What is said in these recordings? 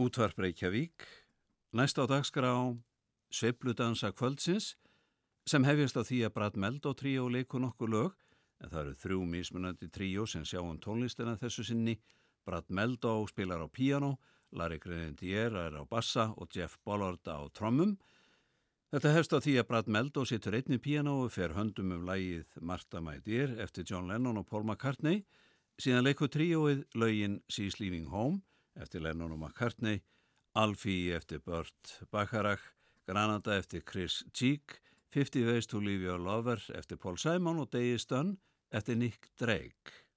Útvarp Reykjavík, næst á dagskrá Sveibludansa kvöldsins sem hefjast á því að Brad Meldó tríó leikur nokkuð lög en það eru þrjú mismunandi tríó sem sjá um tónlistina þessu sinni. Brad Meldó spilar á piano, Larry Grenadier er á bassa og Jeff Bollard á trommum. Þetta hefst á því að Brad Meldó situr einni piano og fer höndum um lægið Martha My Dear eftir John Lennon og Paul McCartney. Síðan leikur tríóið lögin She's Leaving Home eftir Lennon og McCartney, Alfie eftir Burt Bacharach, Granada eftir Chris Cheek, Fifty Ways to Leave Your Lover eftir Paul Simon og Dave Stunn eftir Nick Drake.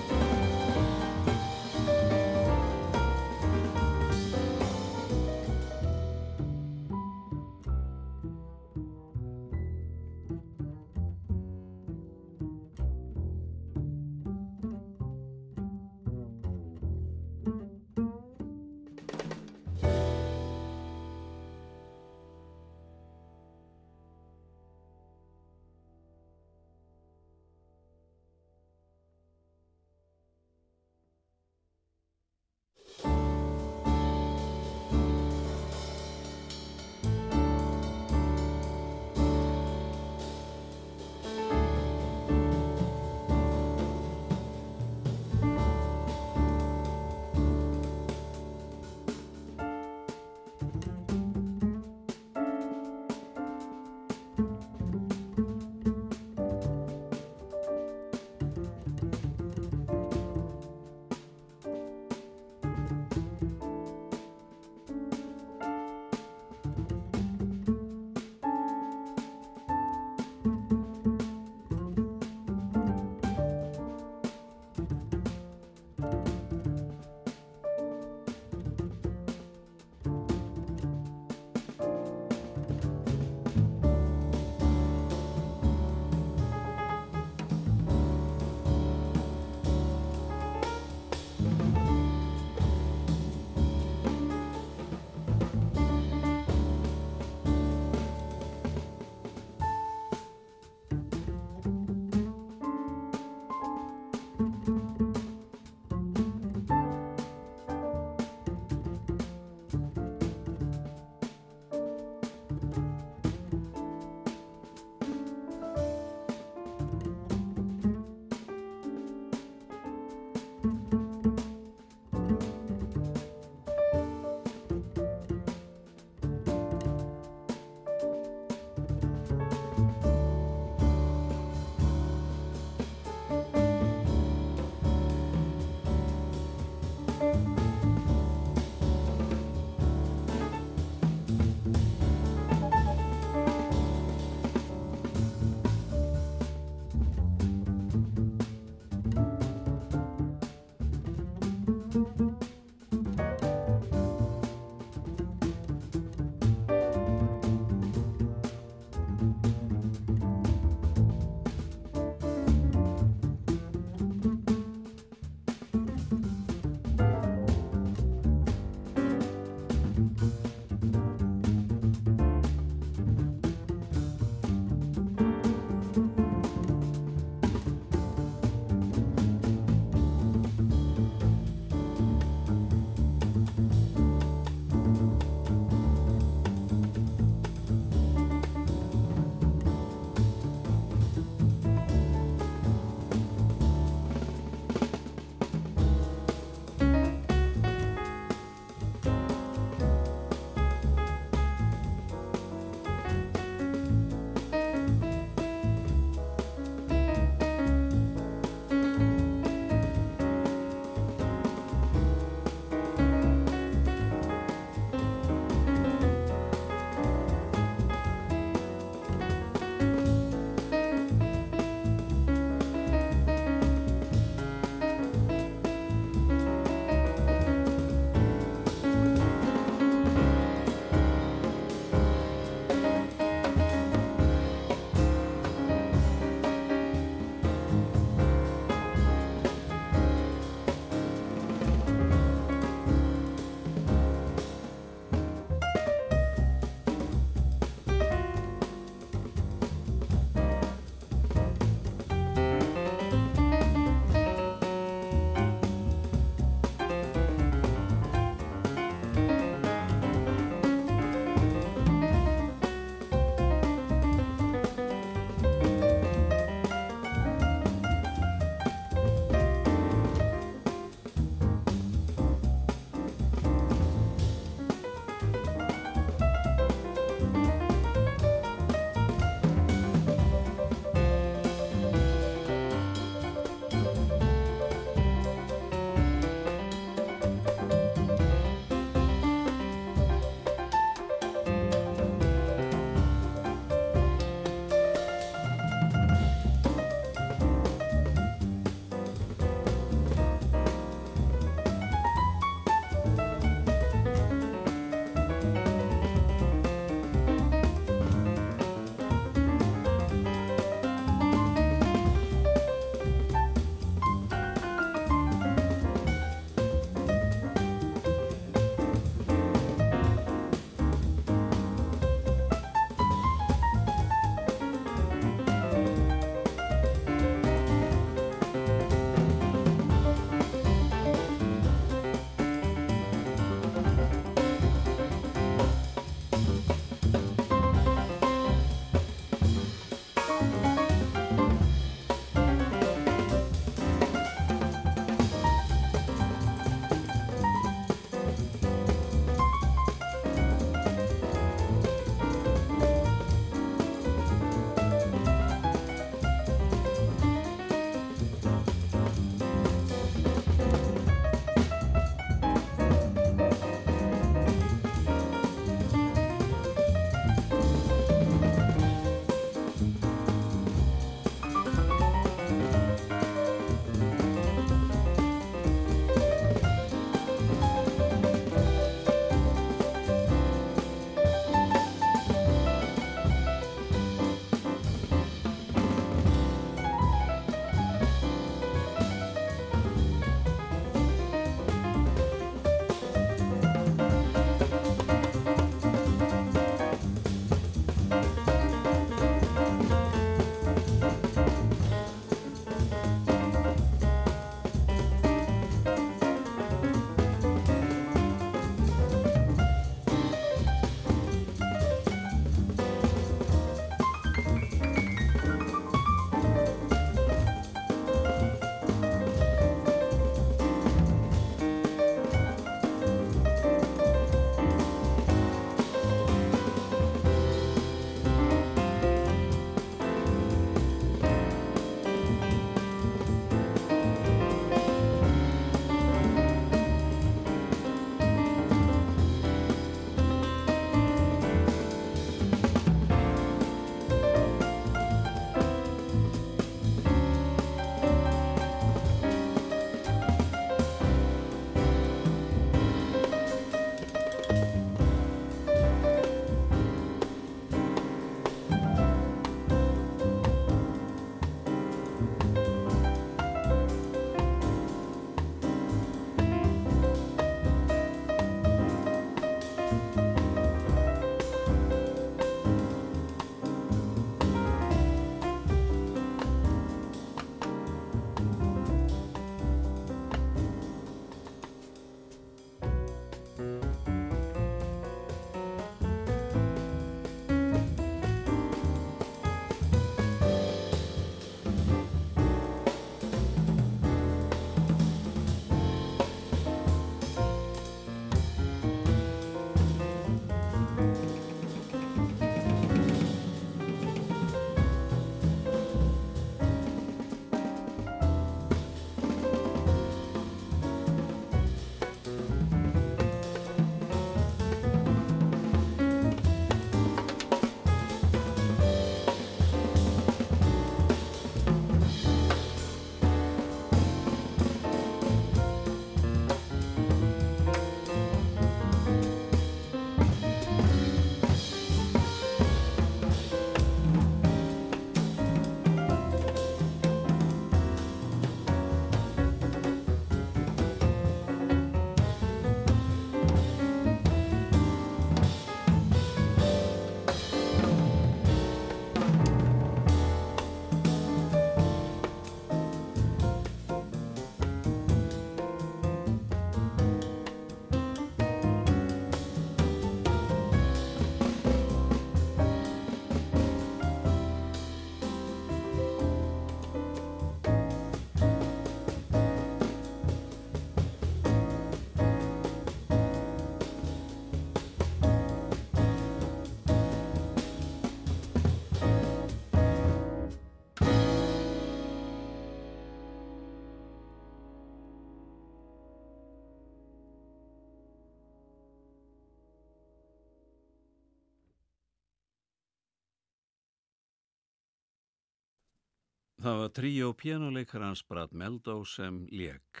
Það var tríó pjánuleikarans Brad Meldó sem leik.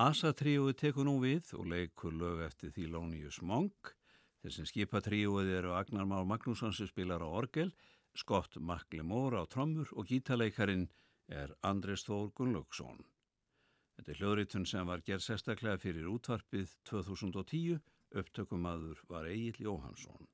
Asa tríói tekur nú við og leikur lög eftir Þílónius Monk. Þeir sem skipa tríóið eru Agnar Már Magnússon sem spilar á orgel, Scott McLemore á trommur og gítaleikarin er Andres Þór Gunnlaugsson. Þetta er hljóðritun sem var gerð sérstaklega fyrir útvarpið 2010, upptökumadur var Egil Jóhansson.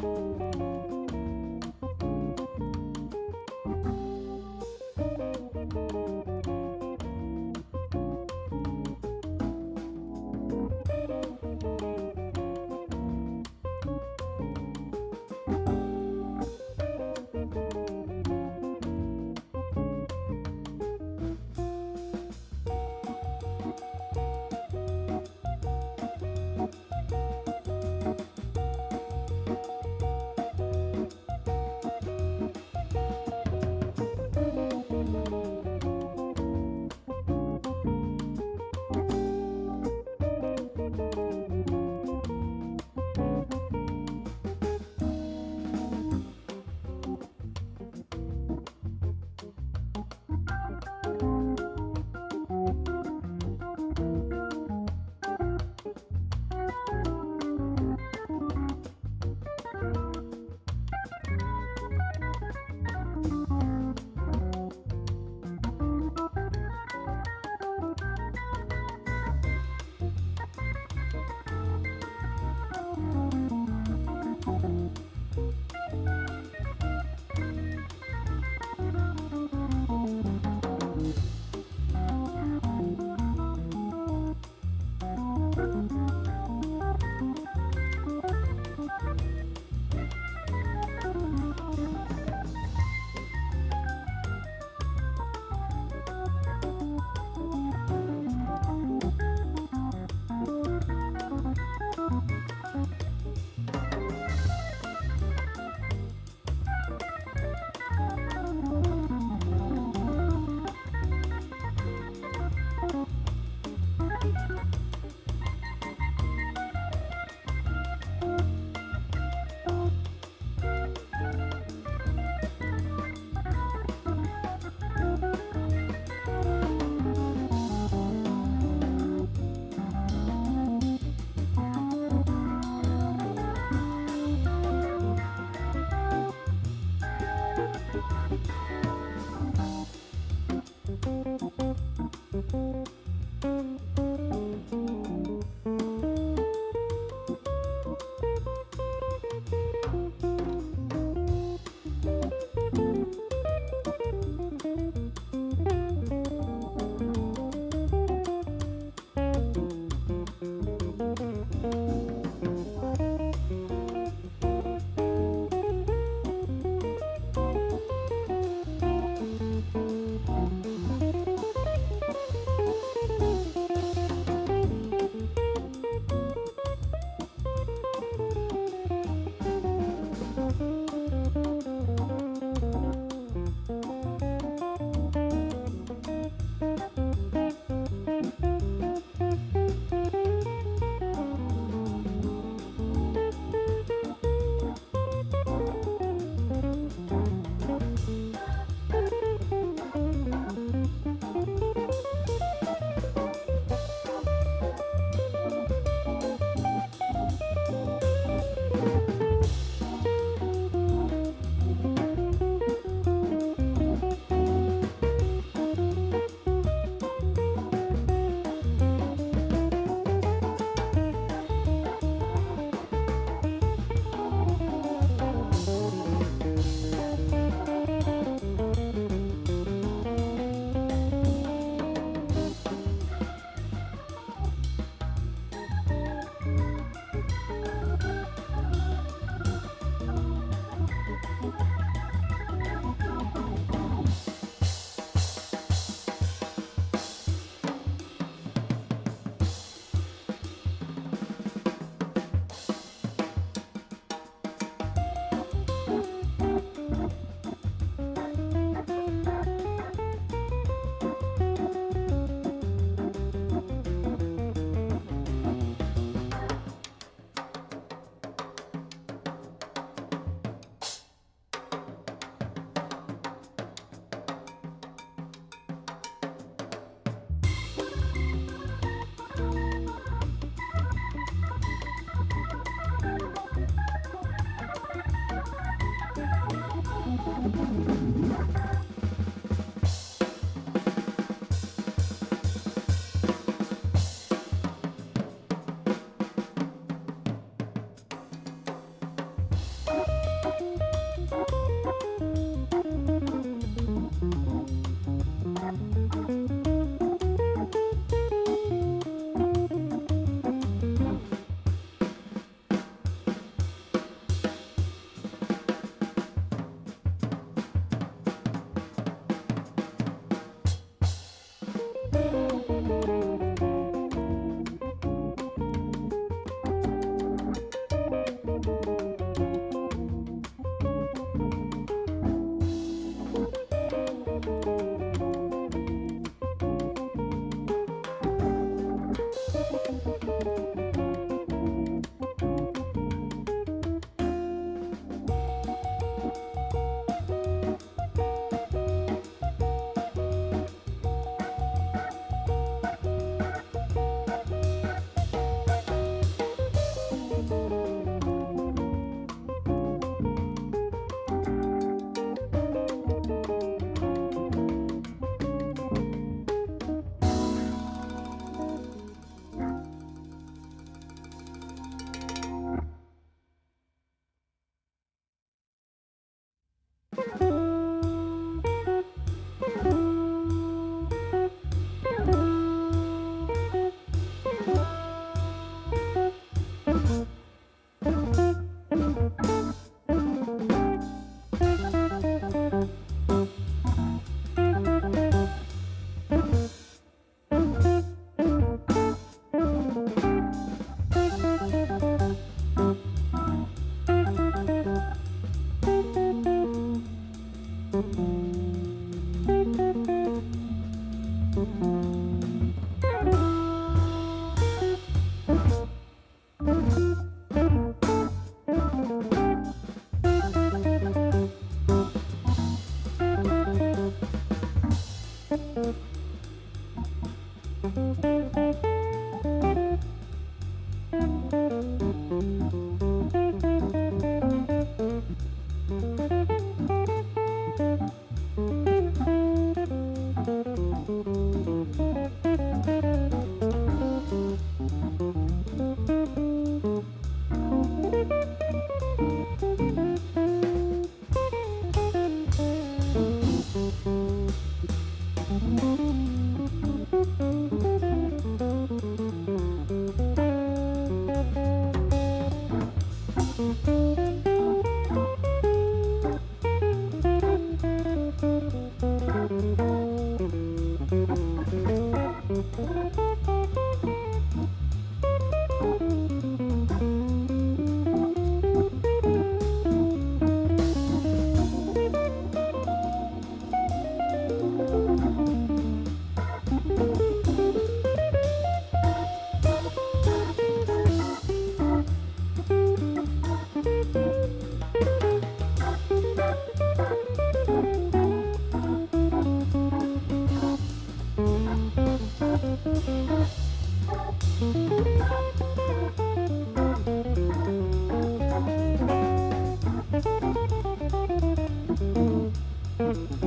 Música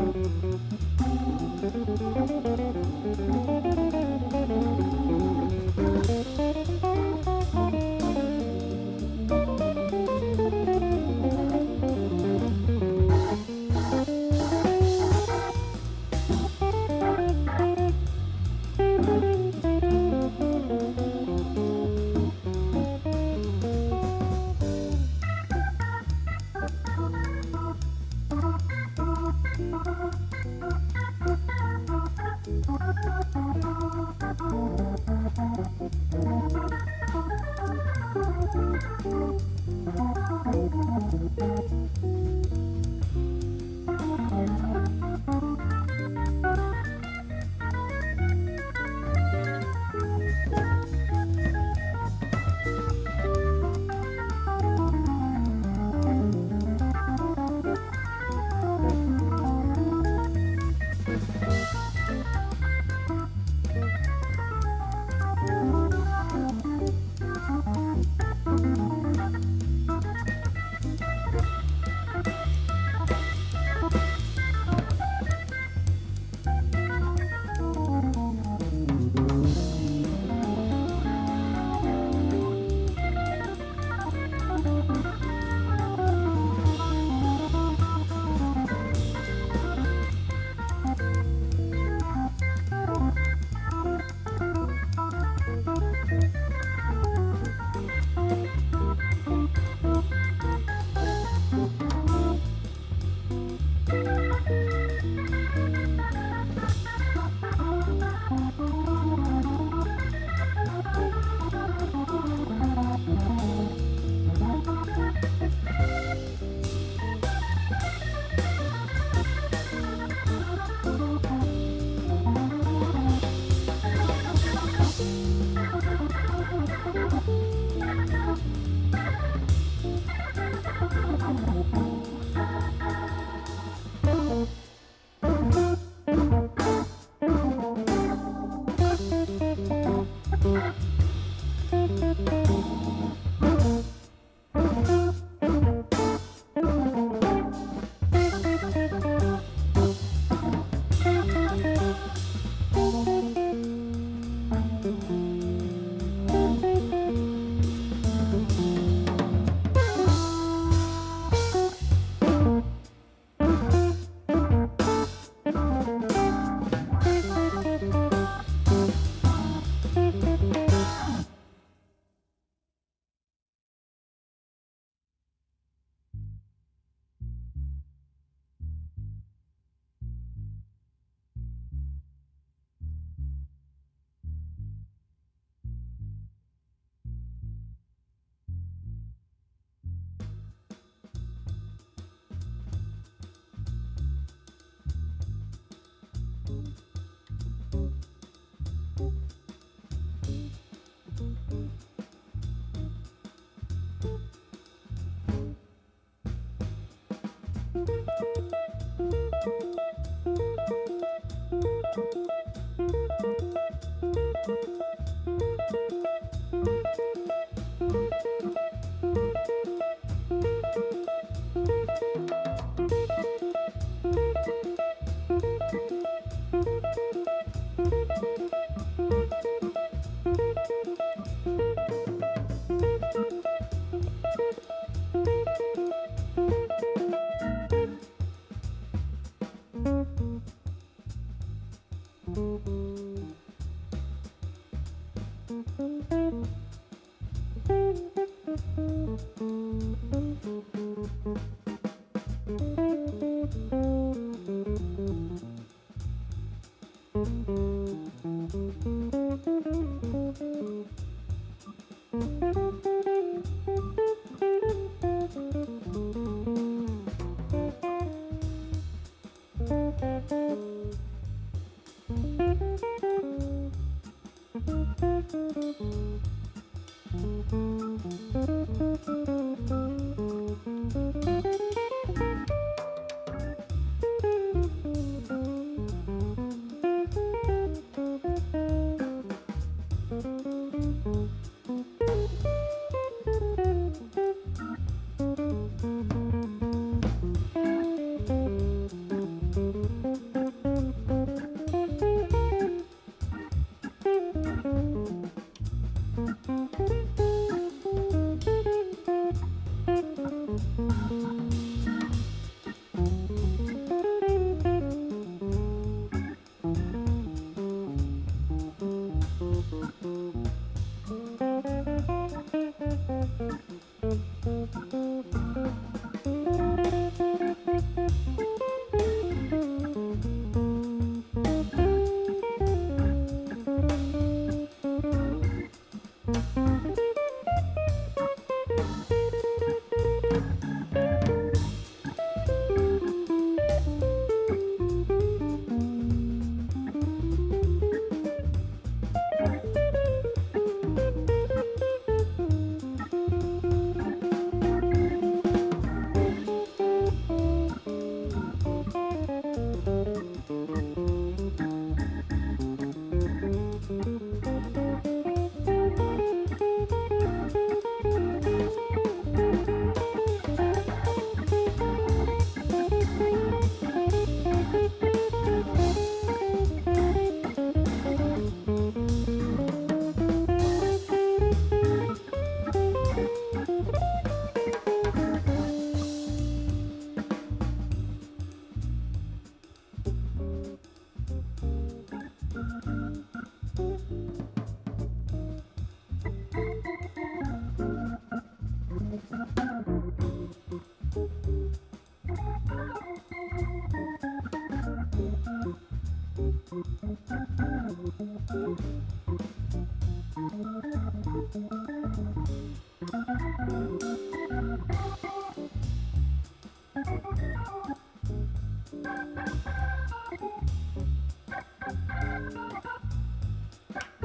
Thank you.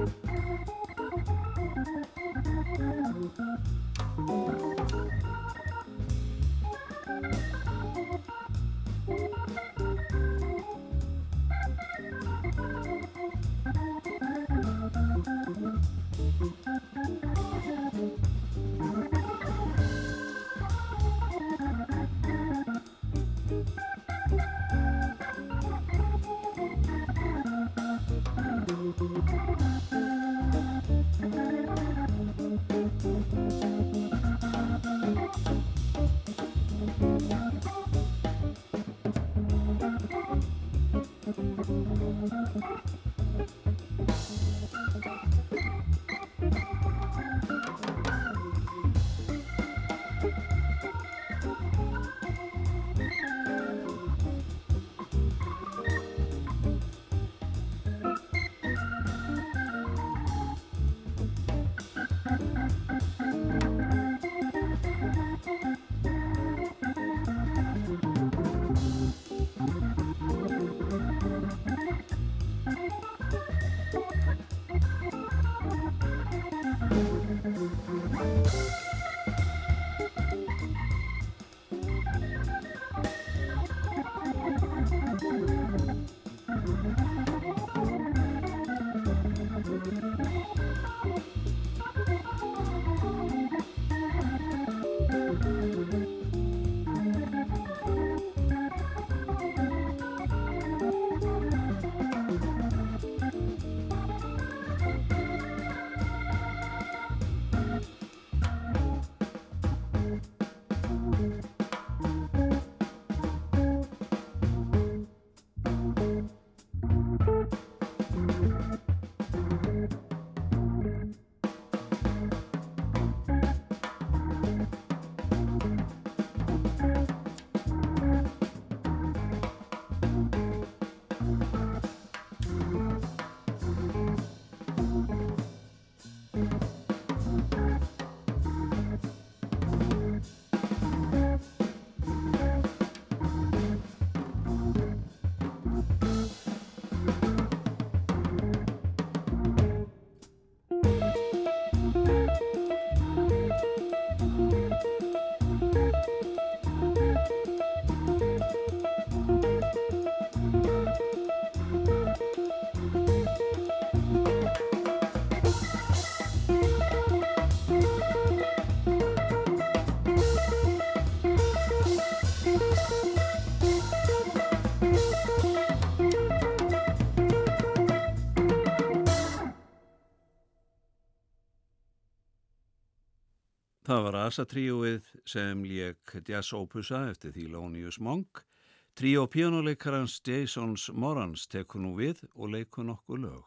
Thank you. Það var Asa-tríóið sem lék Jazz Opusa eftir Thilonius Monk. Tríó píjónuleikarans Jasons Morans tekur nú við og leikur nokkuð lög.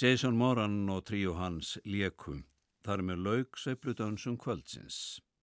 Jason Moran og tríu hans Lieku þar með laug sveipludansum kvöldsins.